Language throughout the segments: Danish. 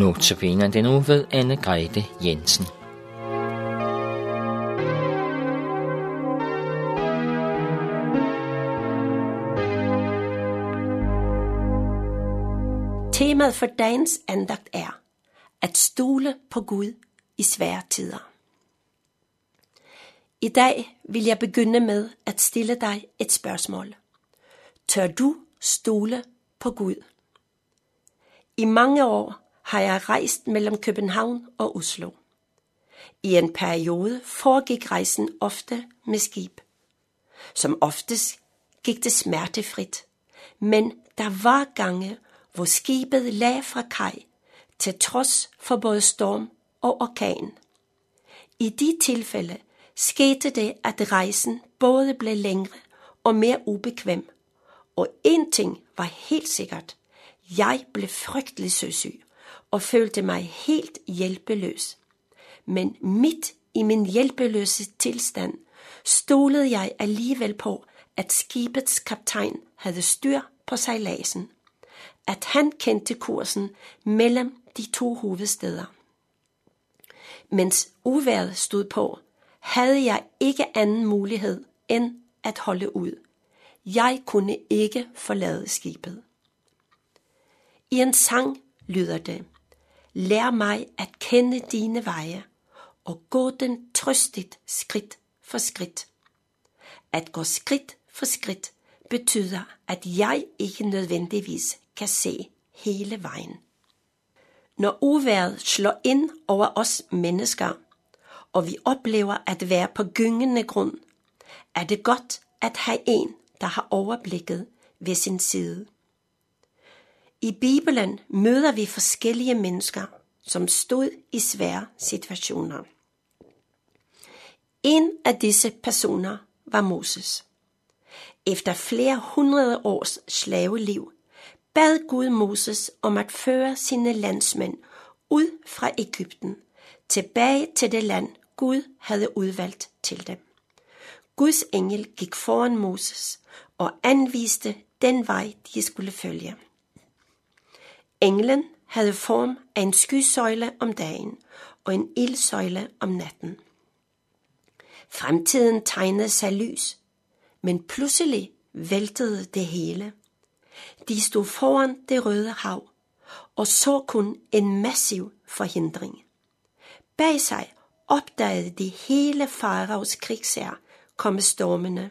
Notabene den uge ved Anne Grete Jensen. Temaet for dagens andagt er at stole på Gud i svære tider. I dag vil jeg begynde med at stille dig et spørgsmål. Tør du stole på Gud? I mange år har jeg rejst mellem København og Oslo. I en periode foregik rejsen ofte med skib. Som oftest gik det smertefrit, men der var gange, hvor skibet lag fra kaj, til trods for både storm og orkan. I de tilfælde skete det, at rejsen både blev længere og mere ubekvem. Og en ting var helt sikkert. Jeg blev frygtelig søsyg og følte mig helt hjælpeløs. Men midt i min hjælpeløse tilstand stolede jeg alligevel på, at skibets kaptajn havde styr på sejladsen. At han kendte kursen mellem de to hovedsteder. Mens uværet stod på, havde jeg ikke anden mulighed end at holde ud. Jeg kunne ikke forlade skibet. I en sang lyder det, Lær mig at kende dine veje og gå den trøstigt skridt for skridt. At gå skridt for skridt betyder, at jeg ikke nødvendigvis kan se hele vejen. Når uværet slår ind over os mennesker, og vi oplever at være på gyngende grund, er det godt at have en, der har overblikket ved sin side. I Bibelen møder vi forskellige mennesker, som stod i svære situationer. En af disse personer var Moses. Efter flere hundrede års slaveliv bad Gud Moses om at føre sine landsmænd ud fra Ægypten tilbage til det land, Gud havde udvalgt til dem. Guds engel gik foran Moses og anviste den vej, de skulle følge. Englen havde form af en skysøjle om dagen og en ildsøjle om natten. Fremtiden tegnede sig lys, men pludselig væltede det hele. De stod foran det røde hav og så kun en massiv forhindring. Bag sig opdagede de hele faraos krigsær komme stormende.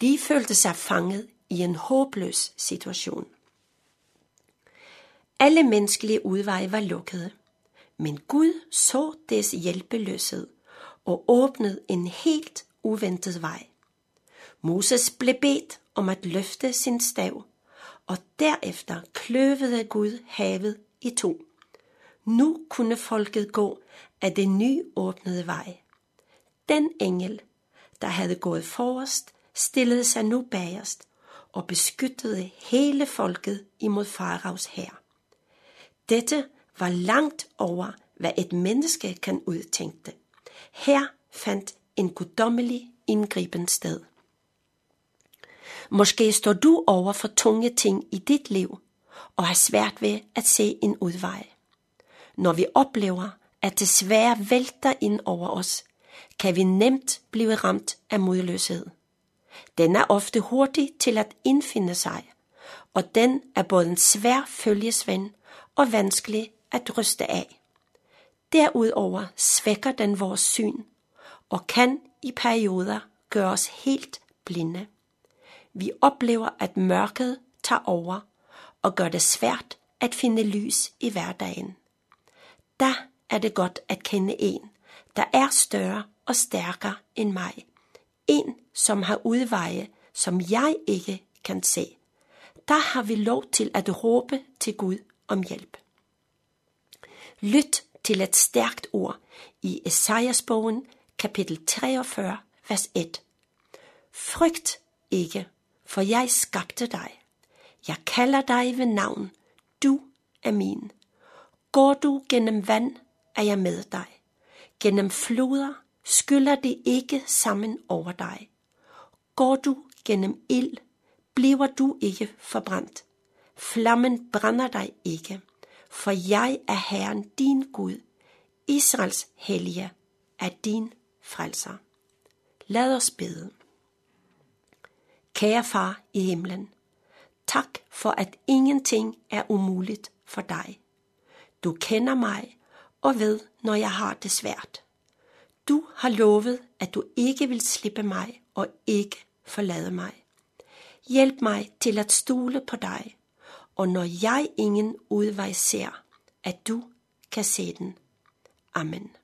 De følte sig fanget i en håbløs situation. Alle menneskelige udveje var lukkede, men Gud så deres hjælpeløshed og åbnede en helt uventet vej. Moses blev bedt om at løfte sin stav, og derefter kløvede Gud havet i to. Nu kunne folket gå af den nyåbnede vej. Den engel, der havde gået forrest, stillede sig nu bagerst og beskyttede hele folket imod faraos hær. Dette var langt over, hvad et menneske kan udtænke. Her fandt en guddommelig indgriben sted. Måske står du over for tunge ting i dit liv og har svært ved at se en udvej. Når vi oplever, at det svære vælter ind over os, kan vi nemt blive ramt af modløshed. Den er ofte hurtig til at indfinde sig, og den er både en svær følgesvend og vanskelig at ryste af. Derudover svækker den vores syn og kan i perioder gøre os helt blinde. Vi oplever, at mørket tager over og gør det svært at finde lys i hverdagen. Der er det godt at kende en, der er større og stærkere end mig. En, som har udveje, som jeg ikke kan se. Der har vi lov til at råbe til Gud om hjælp. Lyt til et stærkt ord i Esajas bogen, kapitel 43, vers 1. Frygt ikke, for jeg skabte dig. Jeg kalder dig ved navn. Du er min. Går du gennem vand, er jeg med dig. Gennem floder skyller det ikke sammen over dig. Går du gennem ild, bliver du ikke forbrændt. Flammen brænder dig ikke for jeg er Herren din Gud, Israels hellige er din frelser. Lad os bede. Kære far i himlen, tak for at ingenting er umuligt for dig. Du kender mig og ved, når jeg har det svært. Du har lovet, at du ikke vil slippe mig og ikke forlade mig. Hjælp mig til at stole på dig, og når jeg ingen udvej ser, at du kan se den. Amen.